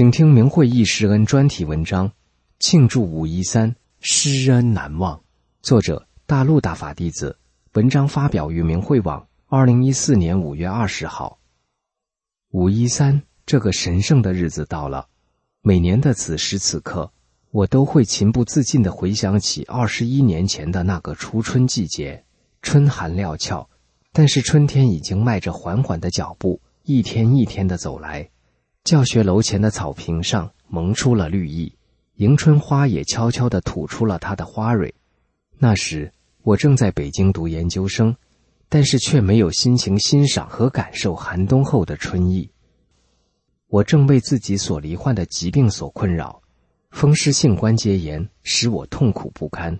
请听明慧忆师恩专题文章，庆祝五一三，师恩难忘。作者：大陆大法弟子。文章发表于明慧网，二零一四年五月二十号。五一三这个神圣的日子到了，每年的此时此刻，我都会情不自禁的回想起二十一年前的那个初春季节。春寒料峭，但是春天已经迈着缓缓的脚步，一天一天的走来。教学楼前的草坪上萌出了绿意，迎春花也悄悄地吐出了它的花蕊。那时我正在北京读研究生，但是却没有心情欣赏和感受寒冬后的春意。我正为自己所罹患的疾病所困扰，风湿性关节炎使我痛苦不堪，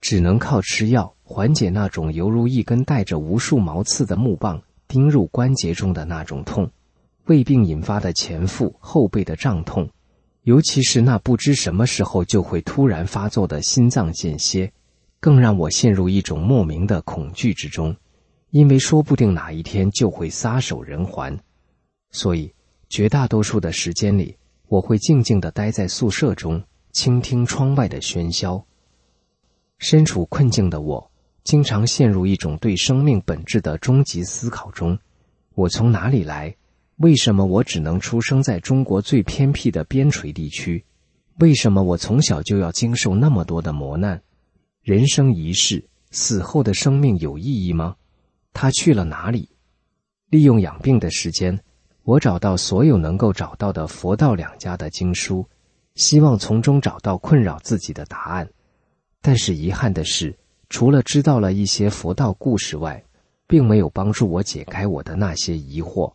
只能靠吃药缓解那种犹如一根带着无数毛刺的木棒钉入关节中的那种痛。胃病引发的前腹后背的胀痛，尤其是那不知什么时候就会突然发作的心脏间歇，更让我陷入一种莫名的恐惧之中，因为说不定哪一天就会撒手人寰。所以，绝大多数的时间里，我会静静的待在宿舍中，倾听窗外的喧嚣。身处困境的我，经常陷入一种对生命本质的终极思考中：我从哪里来？为什么我只能出生在中国最偏僻的边陲地区？为什么我从小就要经受那么多的磨难？人生一世，死后的生命有意义吗？他去了哪里？利用养病的时间，我找到所有能够找到的佛道两家的经书，希望从中找到困扰自己的答案。但是遗憾的是，除了知道了一些佛道故事外，并没有帮助我解开我的那些疑惑。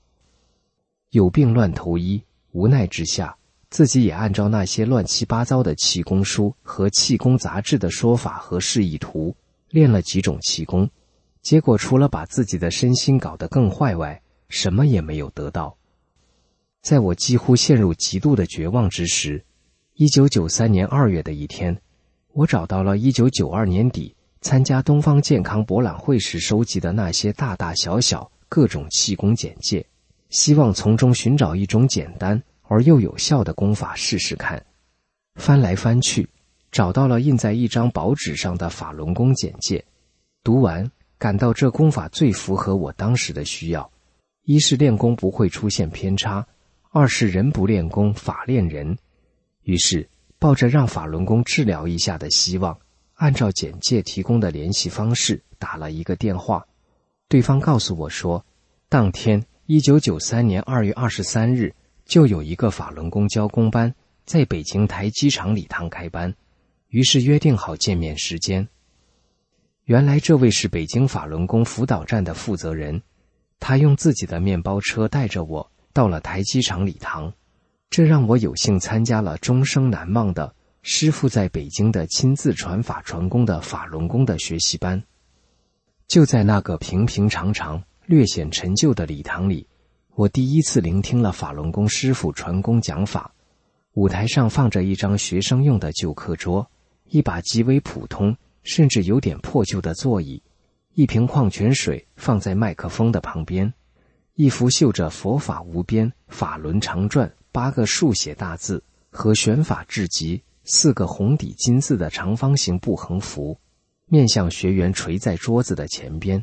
有病乱投医，无奈之下，自己也按照那些乱七八糟的气功书和气功杂志的说法和示意图练了几种气功，结果除了把自己的身心搞得更坏外，什么也没有得到。在我几乎陷入极度的绝望之时，一九九三年二月的一天，我找到了一九九二年底参加东方健康博览会时收集的那些大大小小各种气功简介。希望从中寻找一种简单而又有效的功法试试看。翻来翻去，找到了印在一张薄纸上的法轮功简介。读完，感到这功法最符合我当时的需要：一是练功不会出现偏差；二是人不练功，法练人。于是，抱着让法轮功治疗一下的希望，按照简介提供的联系方式打了一个电话。对方告诉我说，当天。一九九三年二月二十三日，就有一个法轮功教工班在北京台机场礼堂开班，于是约定好见面时间。原来这位是北京法轮功辅导站的负责人，他用自己的面包车带着我到了台机场礼堂，这让我有幸参加了终生难忘的师傅在北京的亲自传法传功的法轮功的学习班。就在那个平平常常。略显陈旧的礼堂里，我第一次聆听了法轮功师傅传功讲法。舞台上放着一张学生用的旧课桌，一把极为普通甚至有点破旧的座椅，一瓶矿泉水放在麦克风的旁边，一幅绣着“佛法无边，法轮常转”八个竖写大字和“玄法至极”四个红底金字的长方形布横幅，面向学员垂在桌子的前边。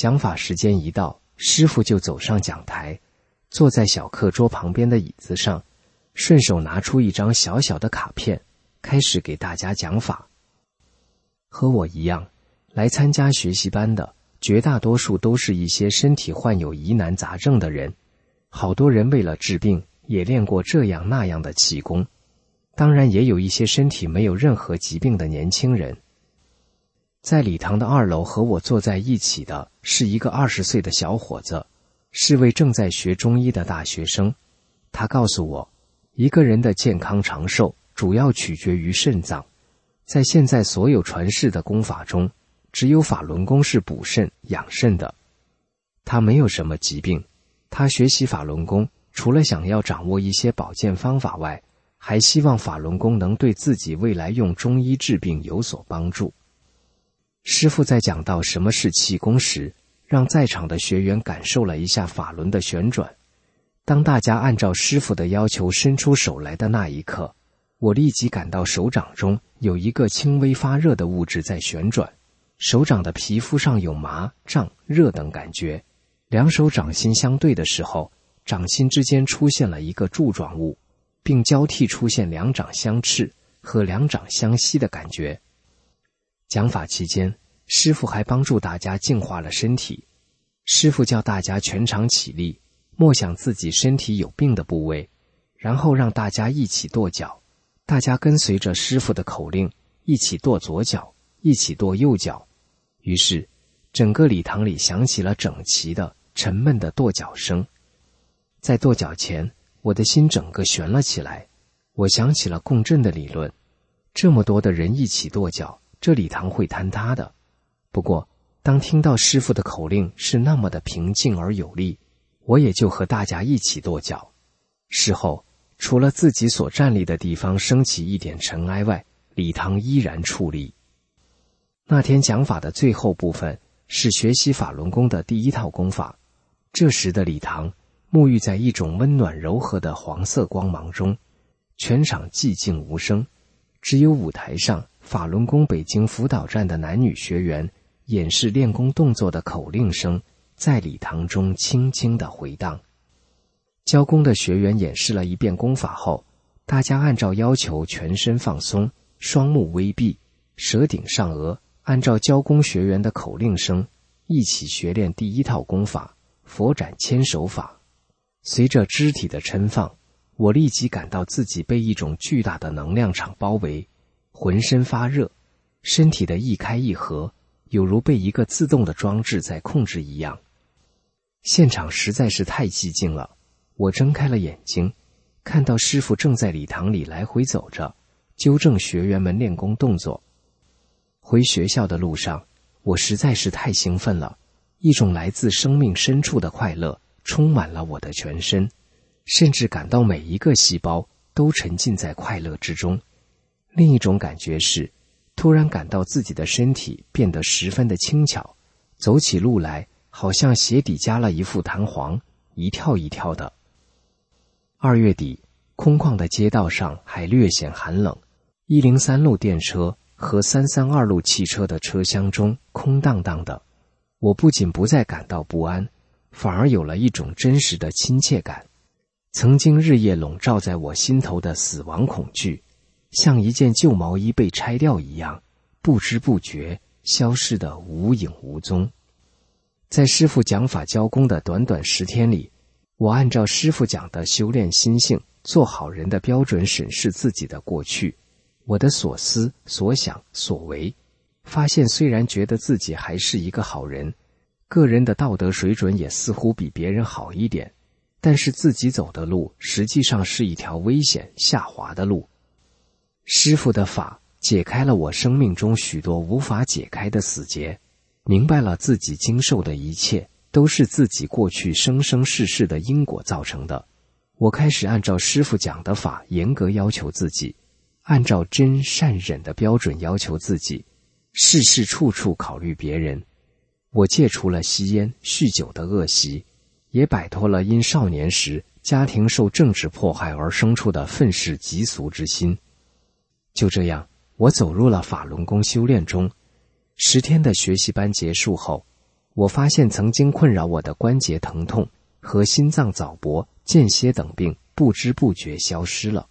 讲法时间一到，师傅就走上讲台，坐在小课桌旁边的椅子上，顺手拿出一张小小的卡片，开始给大家讲法。和我一样，来参加学习班的绝大多数都是一些身体患有疑难杂症的人，好多人为了治病也练过这样那样的气功，当然也有一些身体没有任何疾病的年轻人。在礼堂的二楼和我坐在一起的是一个二十岁的小伙子，是位正在学中医的大学生。他告诉我，一个人的健康长寿主要取决于肾脏。在现在所有传世的功法中，只有法轮功是补肾养肾的。他没有什么疾病，他学习法轮功除了想要掌握一些保健方法外，还希望法轮功能对自己未来用中医治病有所帮助。师傅在讲到什么是气功时，让在场的学员感受了一下法轮的旋转。当大家按照师傅的要求伸出手来的那一刻，我立即感到手掌中有一个轻微发热的物质在旋转，手掌的皮肤上有麻、胀、热等感觉。两手掌心相对的时候，掌心之间出现了一个柱状物，并交替出现两掌相斥和两掌相吸的感觉。讲法期间，师傅还帮助大家净化了身体。师傅叫大家全场起立，默想自己身体有病的部位，然后让大家一起跺脚。大家跟随着师傅的口令，一起跺左脚，一起跺右脚。于是，整个礼堂里响起了整齐的、沉闷的跺脚声。在跺脚前，我的心整个悬了起来。我想起了共振的理论，这么多的人一起跺脚。这礼堂会坍塌的。不过，当听到师傅的口令是那么的平静而有力，我也就和大家一起跺脚。事后，除了自己所站立的地方升起一点尘埃外，礼堂依然矗立。那天讲法的最后部分是学习法轮功的第一套功法。这时的礼堂沐浴在一种温暖柔和的黄色光芒中，全场寂静无声，只有舞台上。法轮功北京辅导站的男女学员演示练功动作的口令声在礼堂中轻轻的回荡。教功的学员演示了一遍功法后，大家按照要求全身放松，双目微闭，舌顶上颚，按照教功学员的口令声一起学练第一套功法——佛展千手法。随着肢体的抻放，我立即感到自己被一种巨大的能量场包围。浑身发热，身体的一开一合，有如被一个自动的装置在控制一样。现场实在是太寂静了。我睁开了眼睛，看到师傅正在礼堂里来回走着，纠正学员们练功动作。回学校的路上，我实在是太兴奋了，一种来自生命深处的快乐充满了我的全身，甚至感到每一个细胞都沉浸在快乐之中。另一种感觉是，突然感到自己的身体变得十分的轻巧，走起路来好像鞋底加了一副弹簧，一跳一跳的。二月底，空旷的街道上还略显寒冷，一零三路电车和三三二路汽车的车厢中空荡荡的。我不仅不再感到不安，反而有了一种真实的亲切感。曾经日夜笼罩在我心头的死亡恐惧。像一件旧毛衣被拆掉一样，不知不觉消失的无影无踪。在师傅讲法教功的短短十天里，我按照师傅讲的修炼心性、做好人的标准审视自己的过去，我的所思所想所为，发现虽然觉得自己还是一个好人，个人的道德水准也似乎比别人好一点，但是自己走的路实际上是一条危险下滑的路。师傅的法解开了我生命中许多无法解开的死结，明白了自己经受的一切都是自己过去生生世世的因果造成的。我开始按照师傅讲的法严格要求自己，按照真善忍的标准要求自己，事事处处考虑别人。我戒除了吸烟、酗酒的恶习，也摆脱了因少年时家庭受政治迫害而生出的愤世嫉俗之心。就这样，我走入了法轮功修炼中。十天的学习班结束后，我发现曾经困扰我的关节疼痛和心脏早搏、间歇等病不知不觉消失了。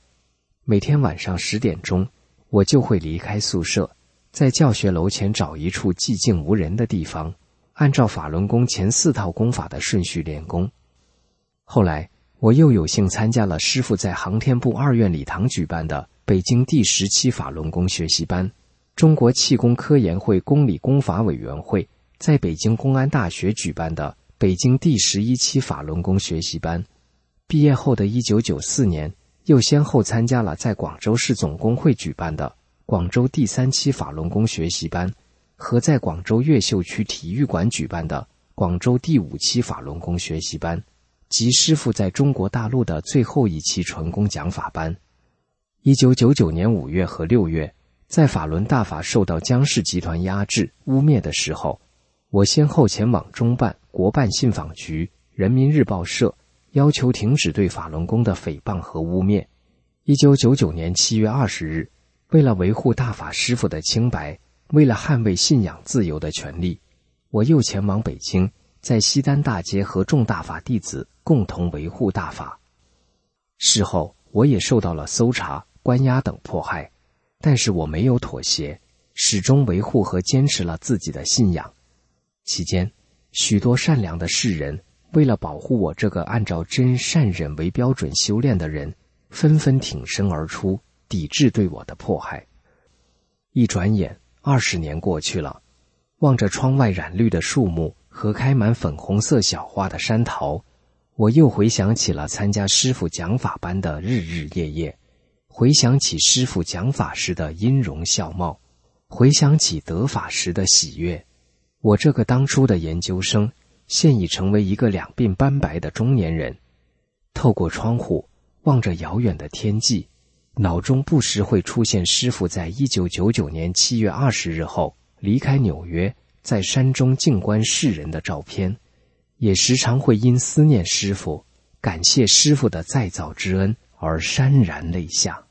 每天晚上十点钟，我就会离开宿舍，在教学楼前找一处寂静无人的地方，按照法轮功前四套功法的顺序练功。后来，我又有幸参加了师傅在航天部二院礼堂举办的。北京第十期法轮功学习班，中国气功科研会公理功法委员会在北京公安大学举办的北京第十一期法轮功学习班。毕业后的一九九四年，又先后参加了在广州市总工会举办的广州第三期法轮功学习班，和在广州越秀区体育馆举办的广州第五期法轮功学习班，及师傅在中国大陆的最后一期纯功讲法班。一九九九年五月和六月，在法轮大法受到江氏集团压制污蔑的时候，我先后前往中办、国办信访局、人民日报社。要求停止对法轮功的诽谤和污蔑。一九九九年七月二十日，为了维护大法师傅的清白，为了捍卫信仰自由的权利，我又前往北京，在西单大街和众大法弟子共同维护大法。事后，我也受到了搜查、关押等迫害，但是我没有妥协，始终维护和坚持了自己的信仰。期间，许多善良的世人。为了保护我这个按照真善忍为标准修炼的人，纷纷挺身而出，抵制对我的迫害。一转眼，二十年过去了，望着窗外染绿的树木和开满粉红色小花的山桃，我又回想起了参加师傅讲法班的日日夜夜，回想起师傅讲法时的音容笑貌，回想起得法时的喜悦。我这个当初的研究生。现已成为一个两鬓斑白的中年人，透过窗户望着遥远的天际，脑中不时会出现师傅在一九九九年七月二十日后离开纽约，在山中静观世人的照片，也时常会因思念师傅、感谢师傅的再造之恩而潸然泪下。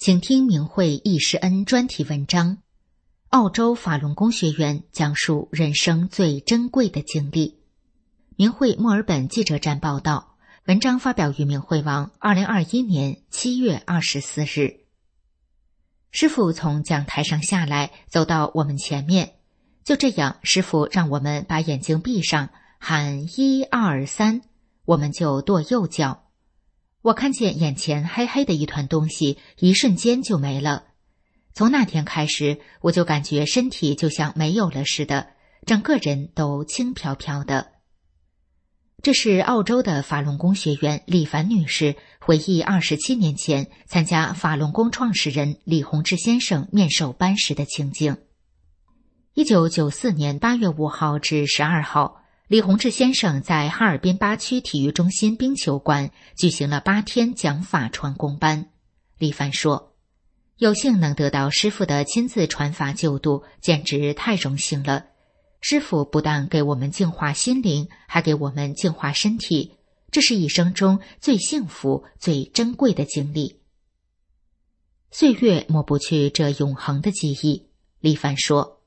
请听明慧易师恩专题文章：澳洲法轮功学员讲述人生最珍贵的经历。明慧墨尔本记者站报道，文章发表于明慧网，二零二一年七月二十四日。师傅从讲台上下来，走到我们前面，就这样，师傅让我们把眼睛闭上，喊一二三，我们就跺右脚。我看见眼前黑黑的一团东西，一瞬间就没了。从那天开始，我就感觉身体就像没有了似的，整个人都轻飘飘的。这是澳洲的法轮功学员李凡女士回忆二十七年前参加法轮功创始人李洪志先生面授班时的情景。一九九四年八月五号至十二号。李洪志先生在哈尔滨八区体育中心冰球馆举行了八天讲法传功班。李凡说：“有幸能得到师傅的亲自传法救度，简直太荣幸了。师傅不但给我们净化心灵，还给我们净化身体，这是一生中最幸福、最珍贵的经历。岁月抹不去这永恒的记忆。”李凡说。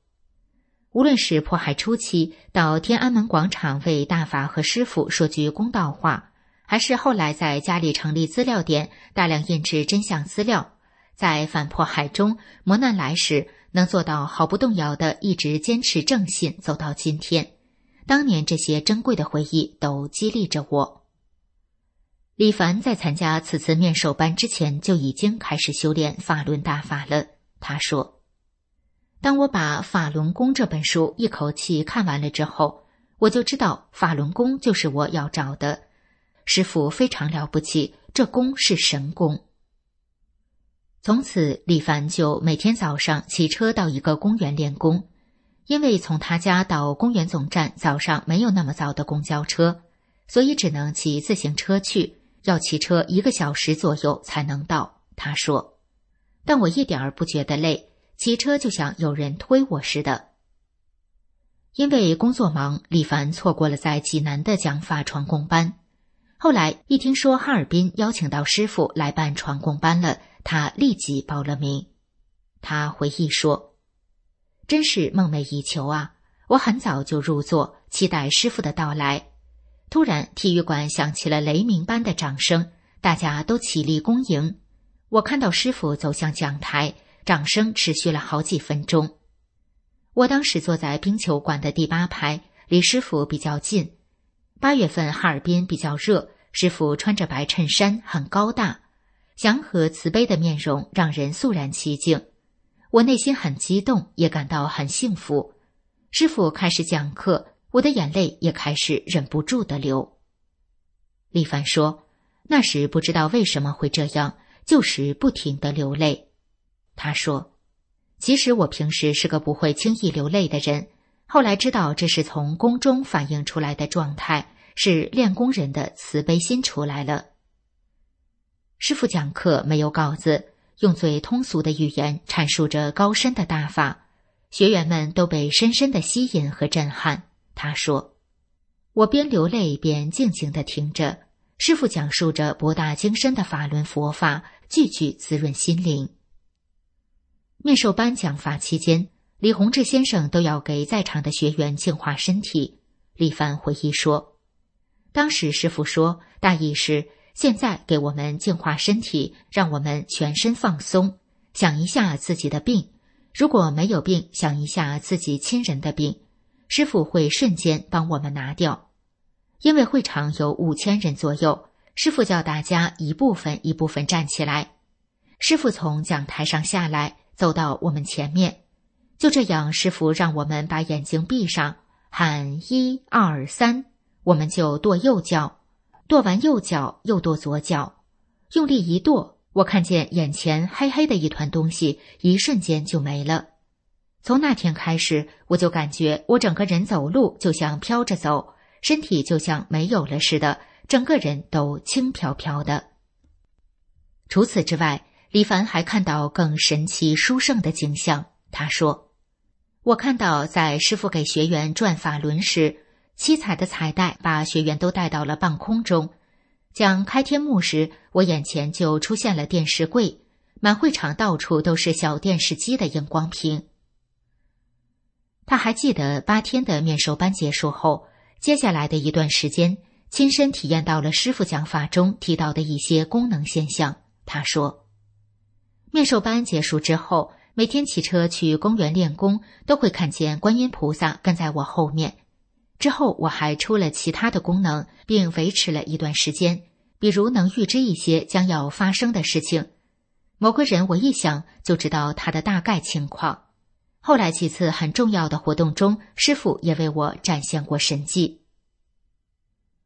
无论是迫害初期到天安门广场为大法和师傅说句公道话，还是后来在家里成立资料点，大量印制真相资料，在反迫害中磨难来时，能做到毫不动摇的一直坚持正信，走到今天。当年这些珍贵的回忆都激励着我。李凡在参加此次面授班之前就已经开始修炼法轮大法了。他说。当我把《法轮功》这本书一口气看完了之后，我就知道法轮功就是我要找的。师傅非常了不起，这功是神功。从此，李凡就每天早上骑车到一个公园练功，因为从他家到公园总站早上没有那么早的公交车，所以只能骑自行车去，要骑车一个小时左右才能到。他说：“但我一点儿不觉得累，骑车就像有人推我似的。”因为工作忙，李凡错过了在济南的讲法传功班。后来一听说哈尔滨邀请到师傅来办传功班了。他立即报了名。他回忆说：“真是梦寐以求啊！我很早就入座，期待师傅的到来。突然，体育馆响起了雷鸣般的掌声，大家都起立恭迎。我看到师傅走向讲台，掌声持续了好几分钟。我当时坐在冰球馆的第八排，离师傅比较近。八月份哈尔滨比较热，师傅穿着白衬衫，很高大。”祥和慈悲的面容让人肃然起敬，我内心很激动，也感到很幸福。师傅开始讲课，我的眼泪也开始忍不住的流。李凡说：“那时不知道为什么会这样，就是不停的流泪。”他说：“其实我平时是个不会轻易流泪的人，后来知道这是从宫中反映出来的状态，是练功人的慈悲心出来了。”师傅讲课没有稿子，用最通俗的语言阐述着高深的大法，学员们都被深深的吸引和震撼。他说：“我边流泪边静静的听着，师傅讲述着博大精深的法轮佛法，句句滋润心灵。”面授班讲法期间，李洪志先生都要给在场的学员净化身体。李凡回忆说：“当时师傅说，大意是。”现在给我们净化身体，让我们全身放松。想一下自己的病，如果没有病，想一下自己亲人的病，师傅会瞬间帮我们拿掉。因为会场有五千人左右，师傅叫大家一部分一部分站起来。师傅从讲台上下来，走到我们前面，就这样，师傅让我们把眼睛闭上，喊一二三，我们就跺右脚。跺完右脚，又跺左脚，用力一跺，我看见眼前黑黑的一团东西，一瞬间就没了。从那天开始，我就感觉我整个人走路就像飘着走，身体就像没有了似的，整个人都轻飘飘的。除此之外，李凡还看到更神奇殊胜的景象。他说：“我看到在师傅给学员转法轮时。”七彩的彩带把学员都带到了半空中。讲开天幕时，我眼前就出现了电视柜，满会场到处都是小电视机的荧光屏。他还记得八天的面授班结束后，接下来的一段时间，亲身体验到了师傅讲法中提到的一些功能现象。他说，面授班结束之后，每天骑车去公园练功，都会看见观音菩萨跟在我后面。之后我还出了其他的功能，并维持了一段时间，比如能预知一些将要发生的事情。某个人我一想就知道他的大概情况。后来几次很重要的活动中，师傅也为我展现过神迹。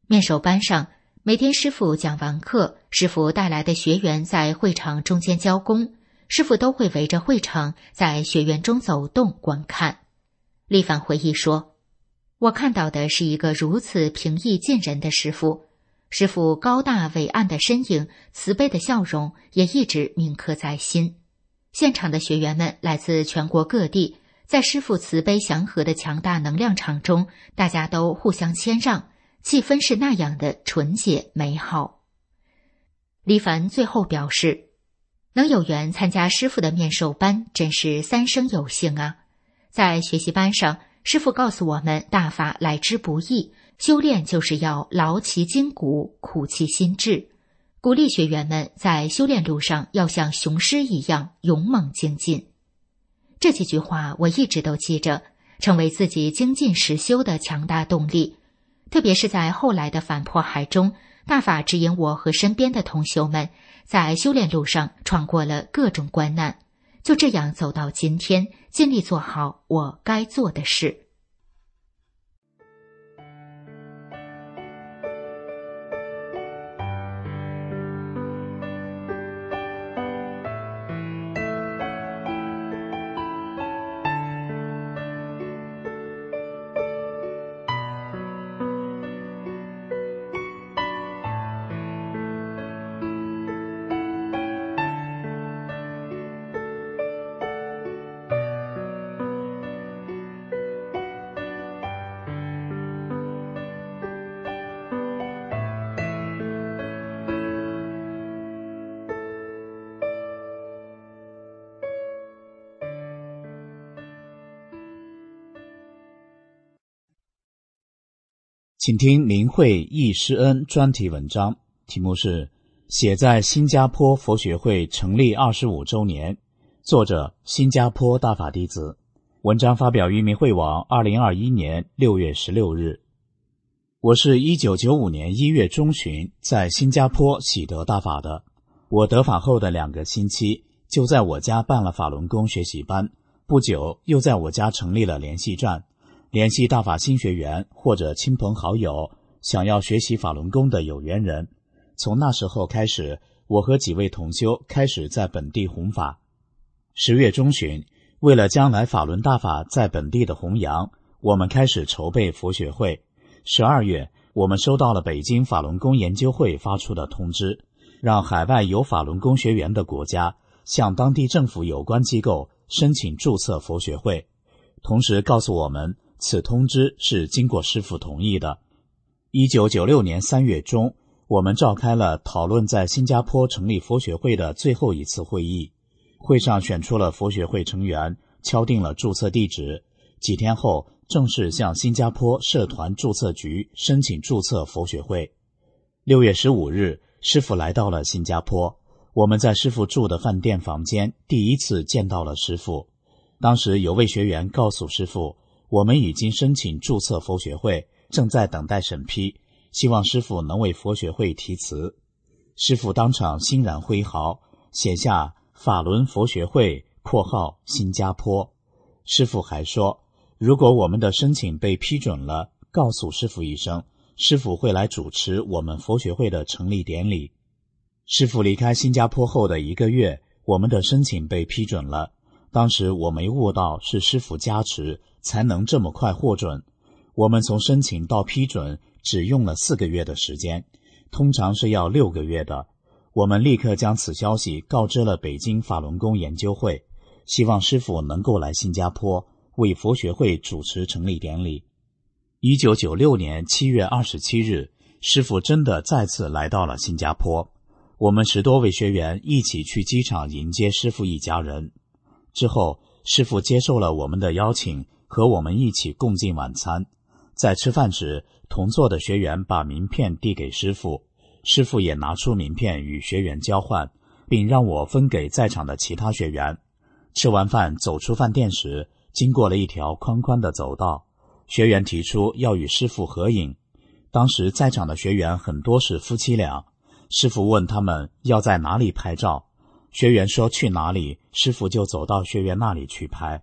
面授班上，每天师傅讲完课，师傅带来的学员在会场中间教功，师傅都会围着会场在学员中走动观看。立凡回忆说。我看到的是一个如此平易近人的师傅，师傅高大伟岸的身影，慈悲的笑容也一直铭刻在心。现场的学员们来自全国各地，在师傅慈悲祥和的强大能量场中，大家都互相谦让，气氛是那样的纯洁美好。李凡最后表示，能有缘参加师傅的面授班，真是三生有幸啊！在学习班上。师傅告诉我们，大法来之不易，修炼就是要劳其筋骨，苦其心志，鼓励学员们在修炼路上要像雄狮一样勇猛精进。这几句话我一直都记着，成为自己精进实修的强大动力。特别是在后来的反迫害中，大法指引我和身边的同修们，在修炼路上闯过了各种关难。就这样走到今天，尽力做好我该做的事。请听明慧易师恩专题文章，题目是《写在新加坡佛学会成立二十五周年》，作者新加坡大法弟子。文章发表于明慧网，二零二一年六月十六日。我是一九九五年一月中旬在新加坡喜得大法的。我得法后的两个星期，就在我家办了法轮功学习班。不久，又在我家成立了联系站，联系大法新学员或者亲朋好友想要学习法轮功的有缘人。从那时候开始，我和几位同修开始在本地弘法。十月中旬，为了将来法轮大法在本地的弘扬，我们开始筹备佛学会。十二月，我们收到了北京法轮功研究会发出的通知，让海外有法轮功学员的国家向当地政府有关机构。申请注册佛学会，同时告诉我们，此通知是经过师傅同意的。一九九六年三月中，我们召开了讨论在新加坡成立佛学会的最后一次会议。会上选出了佛学会成员，敲定了注册地址。几天后，正式向新加坡社团注册局申请注册佛学会。六月十五日，师傅来到了新加坡。我们在师傅住的饭店房间第一次见到了师傅。当时有位学员告诉师傅，我们已经申请注册佛学会，正在等待审批，希望师傅能为佛学会题词。师傅当场欣然挥毫，写下“法轮佛学会（括号新加坡）”。师傅还说，如果我们的申请被批准了，告诉师傅一声，师傅会来主持我们佛学会的成立典礼。师傅离开新加坡后的一个月，我们的申请被批准了。当时我没悟到是师傅加持才能这么快获准。我们从申请到批准只用了四个月的时间，通常是要六个月的。我们立刻将此消息告知了北京法轮功研究会，希望师傅能够来新加坡为佛学会主持成立典礼。一九九六年七月二十七日，师傅真的再次来到了新加坡。我们十多位学员一起去机场迎接师傅一家人。之后，师傅接受了我们的邀请，和我们一起共进晚餐。在吃饭时，同座的学员把名片递给师傅，师傅也拿出名片与学员交换，并让我分给在场的其他学员。吃完饭走出饭店时，经过了一条宽宽的走道，学员提出要与师傅合影。当时在场的学员很多是夫妻俩。师傅问他们要在哪里拍照，学员说去哪里，师傅就走到学员那里去拍。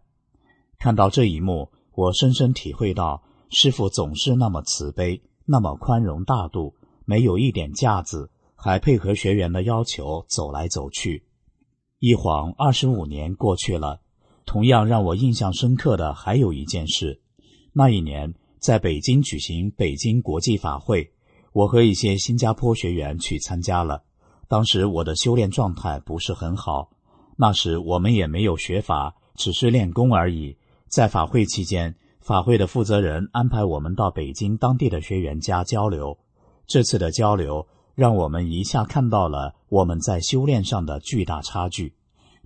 看到这一幕，我深深体会到师傅总是那么慈悲，那么宽容大度，没有一点架子，还配合学员的要求走来走去。一晃二十五年过去了，同样让我印象深刻的还有一件事：那一年在北京举行北京国际法会。我和一些新加坡学员去参加了。当时我的修炼状态不是很好，那时我们也没有学法，只是练功而已。在法会期间，法会的负责人安排我们到北京当地的学员家交流。这次的交流让我们一下看到了我们在修炼上的巨大差距。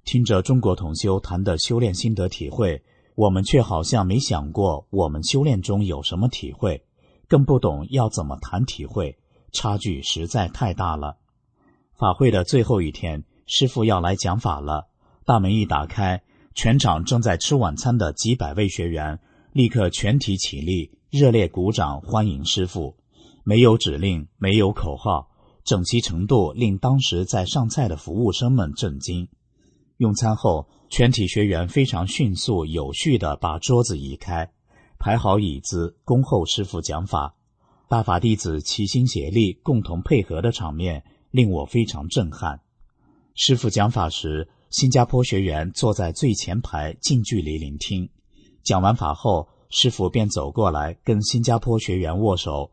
听着中国同修谈的修炼心得体会，我们却好像没想过我们修炼中有什么体会。更不懂要怎么谈体会，差距实在太大了。法会的最后一天，师傅要来讲法了。大门一打开，全场正在吃晚餐的几百位学员立刻全体起立，热烈鼓掌欢迎师傅。没有指令，没有口号，整齐程度令当时在上菜的服务生们震惊。用餐后，全体学员非常迅速有序地把桌子移开。排好椅子，恭候师傅讲法。大法弟子齐心协力，共同配合的场面令我非常震撼。师傅讲法时，新加坡学员坐在最前排，近距离聆听。讲完法后，师傅便走过来跟新加坡学员握手。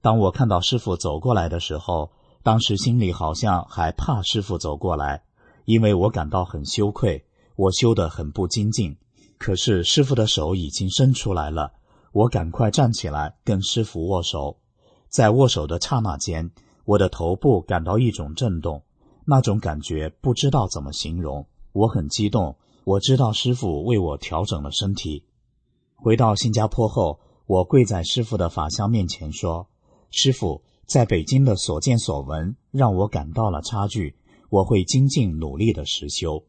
当我看到师傅走过来的时候，当时心里好像还怕师傅走过来，因为我感到很羞愧，我修得很不精进。可是师傅的手已经伸出来了，我赶快站起来跟师傅握手。在握手的刹那间，我的头部感到一种震动，那种感觉不知道怎么形容。我很激动，我知道师傅为我调整了身体。回到新加坡后，我跪在师傅的法相面前说：“师傅，在北京的所见所闻让我感到了差距，我会精进努力的实修。”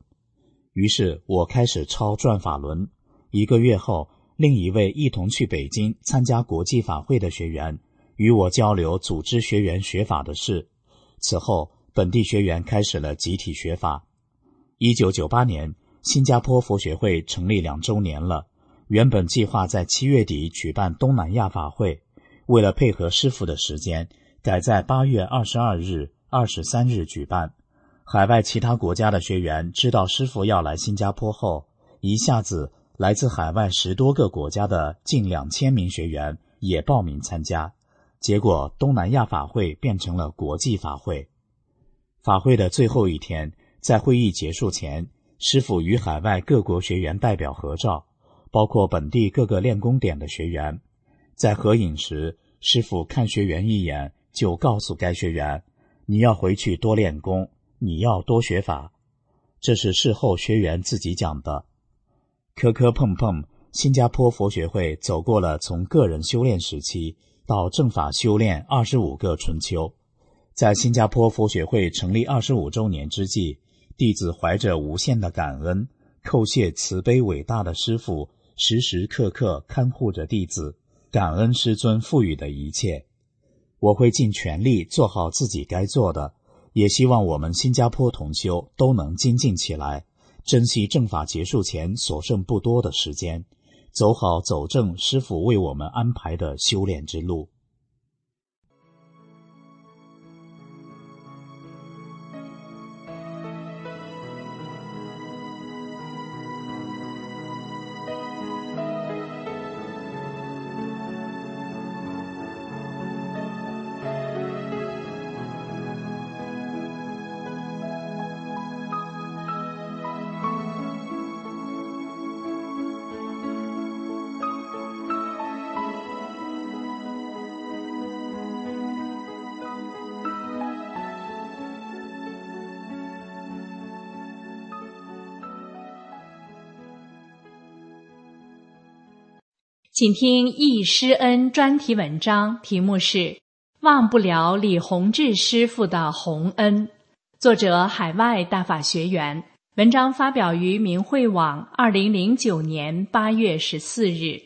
于是我开始抄转法轮。一个月后，另一位一同去北京参加国际法会的学员与我交流组织学员学法的事。此后，本地学员开始了集体学法。一九九八年，新加坡佛学会成立两周年了。原本计划在七月底举办东南亚法会，为了配合师傅的时间，改在八月二十二日、二十三日举办。海外其他国家的学员知道师傅要来新加坡后，一下子来自海外十多个国家的近两千名学员也报名参加。结果，东南亚法会变成了国际法会。法会的最后一天，在会议结束前，师傅与海外各国学员代表合照，包括本地各个练功点的学员。在合影时，师傅看学员一眼，就告诉该学员：“你要回去多练功。”你要多学法，这是事后学员自己讲的。磕磕碰碰，新加坡佛学会走过了从个人修炼时期到正法修炼二十五个春秋。在新加坡佛学会成立二十五周年之际，弟子怀着无限的感恩，叩谢慈悲伟大的师父时时刻刻看护着弟子，感恩师尊赋予的一切。我会尽全力做好自己该做的。也希望我们新加坡同修都能精进起来，珍惜正法结束前所剩不多的时间，走好走正师傅为我们安排的修炼之路。请听易师恩专题文章，题目是《忘不了李洪志师傅的洪恩》，作者海外大法学员。文章发表于明慧网，二零零九年八月十四日。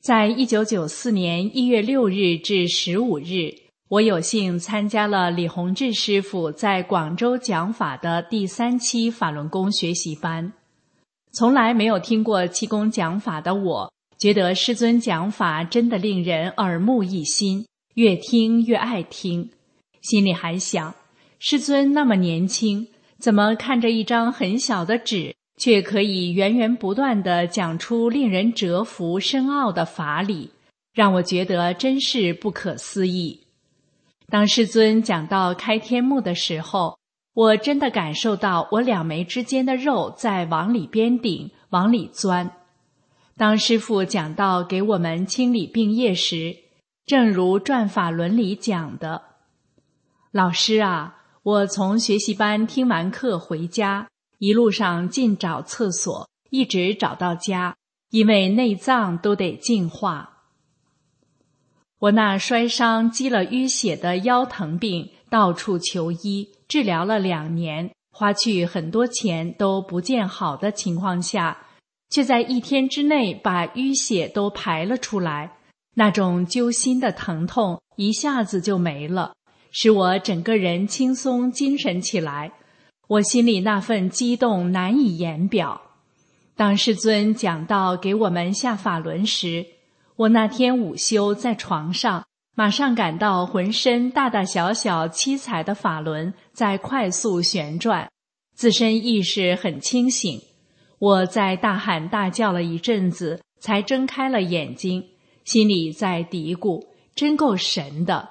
在一九九四年一月六日至十五日，我有幸参加了李洪志师傅在广州讲法的第三期法轮功学习班。从来没有听过气功讲法的我。觉得师尊讲法真的令人耳目一新，越听越爱听。心里还想，师尊那么年轻，怎么看着一张很小的纸，却可以源源不断的讲出令人折服深奥的法理，让我觉得真是不可思议。当师尊讲到开天目的时候，我真的感受到我两眉之间的肉在往里边顶，往里钻。当师傅讲到给我们清理病业时，正如转法轮里讲的：“老师啊，我从学习班听完课回家，一路上尽找厕所，一直找到家，因为内脏都得净化。我那摔伤积了淤血的腰疼病，到处求医，治疗了两年，花去很多钱都不见好的情况下。”却在一天之内把淤血都排了出来，那种揪心的疼痛一下子就没了，使我整个人轻松精神起来。我心里那份激动难以言表。当师尊讲到给我们下法轮时，我那天午休在床上，马上感到浑身大大小小七彩的法轮在快速旋转，自身意识很清醒。我在大喊大叫了一阵子，才睁开了眼睛，心里在嘀咕：“真够神的。”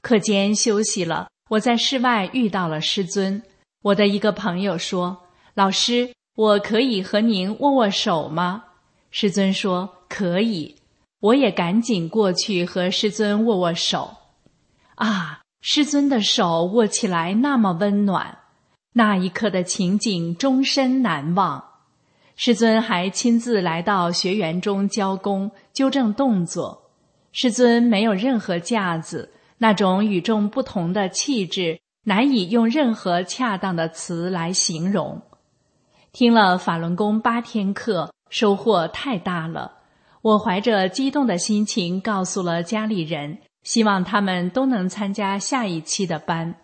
课间休息了，我在室外遇到了师尊。我的一个朋友说：“老师，我可以和您握握手吗？”师尊说：“可以。”我也赶紧过去和师尊握握手。啊，师尊的手握起来那么温暖。那一刻的情景终身难忘。师尊还亲自来到学员中教功，纠正动作。师尊没有任何架子，那种与众不同的气质，难以用任何恰当的词来形容。听了法轮功八天课，收获太大了。我怀着激动的心情告诉了家里人，希望他们都能参加下一期的班。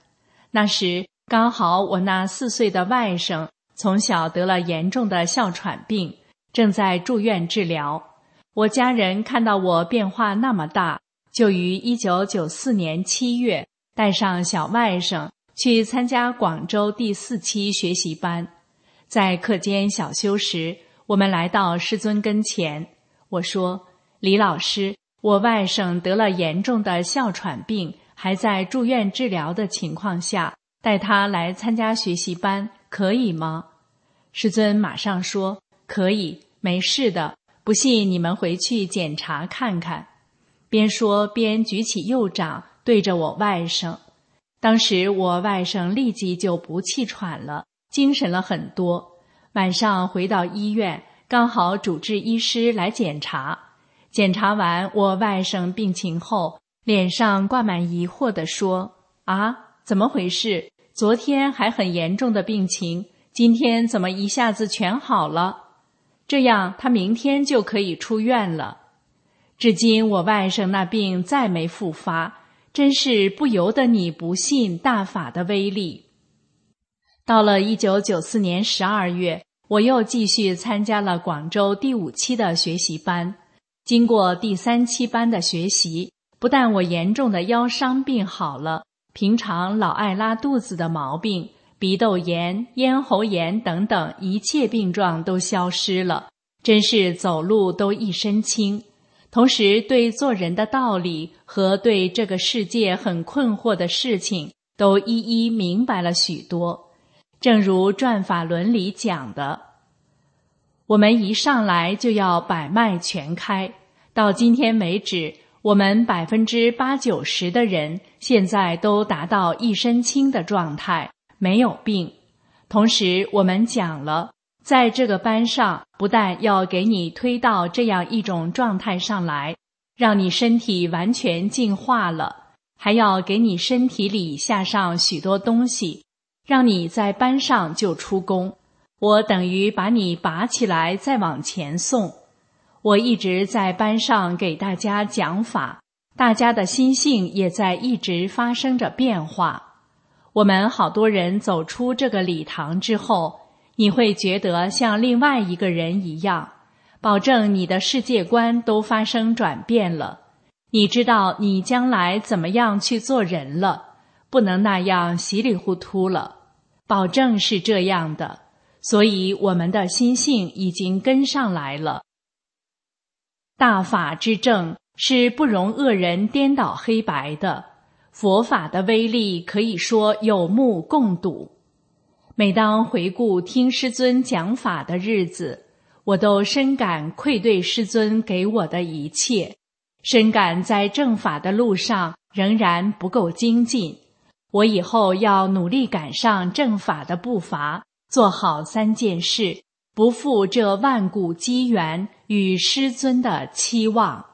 那时刚好我那四岁的外甥。从小得了严重的哮喘病，正在住院治疗。我家人看到我变化那么大，就于一九九四年七月带上小外甥去参加广州第四期学习班。在课间小休时，我们来到师尊跟前。我说：“李老师，我外甥得了严重的哮喘病，还在住院治疗的情况下，带他来参加学习班。”可以吗？师尊马上说可以，没事的。不信你们回去检查看看。边说边举起右掌对着我外甥。当时我外甥立即就不气喘了，精神了很多。晚上回到医院，刚好主治医师来检查。检查完我外甥病情后，脸上挂满疑惑地说：“啊，怎么回事？”昨天还很严重的病情，今天怎么一下子全好了？这样他明天就可以出院了。至今我外甥那病再没复发，真是不由得你不信大法的威力。到了一九九四年十二月，我又继续参加了广州第五期的学习班。经过第三期班的学习，不但我严重的腰伤病好了。平常老爱拉肚子的毛病、鼻窦炎、咽喉炎等等一切病状都消失了，真是走路都一身轻。同时，对做人的道理和对这个世界很困惑的事情都一一明白了许多。正如《转法轮》里讲的：“我们一上来就要百脉全开。”到今天为止。我们百分之八九十的人现在都达到一身轻的状态，没有病。同时，我们讲了，在这个班上，不但要给你推到这样一种状态上来，让你身体完全净化了，还要给你身体里下上许多东西，让你在班上就出功。我等于把你拔起来，再往前送。我一直在班上给大家讲法，大家的心性也在一直发生着变化。我们好多人走出这个礼堂之后，你会觉得像另外一个人一样，保证你的世界观都发生转变了。你知道你将来怎么样去做人了，不能那样稀里糊涂了，保证是这样的。所以我们的心性已经跟上来了。大法之正是不容恶人颠倒黑白的，佛法的威力可以说有目共睹。每当回顾听师尊讲法的日子，我都深感愧对师尊给我的一切，深感在正法的路上仍然不够精进。我以后要努力赶上正法的步伐，做好三件事。不负这万古机缘与师尊的期望。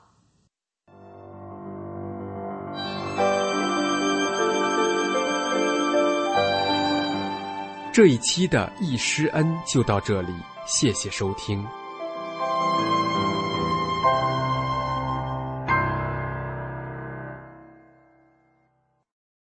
这一期的易师恩就到这里，谢谢收听。